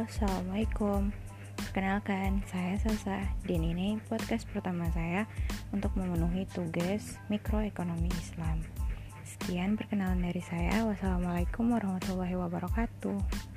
Assalamualaikum. Perkenalkan, saya Sasa. Dan ini podcast pertama saya Untuk memenuhi tugas mikroekonomi Islam. Sekian perkenalan dari saya. Wassalamualaikum warahmatullahi wabarakatuh.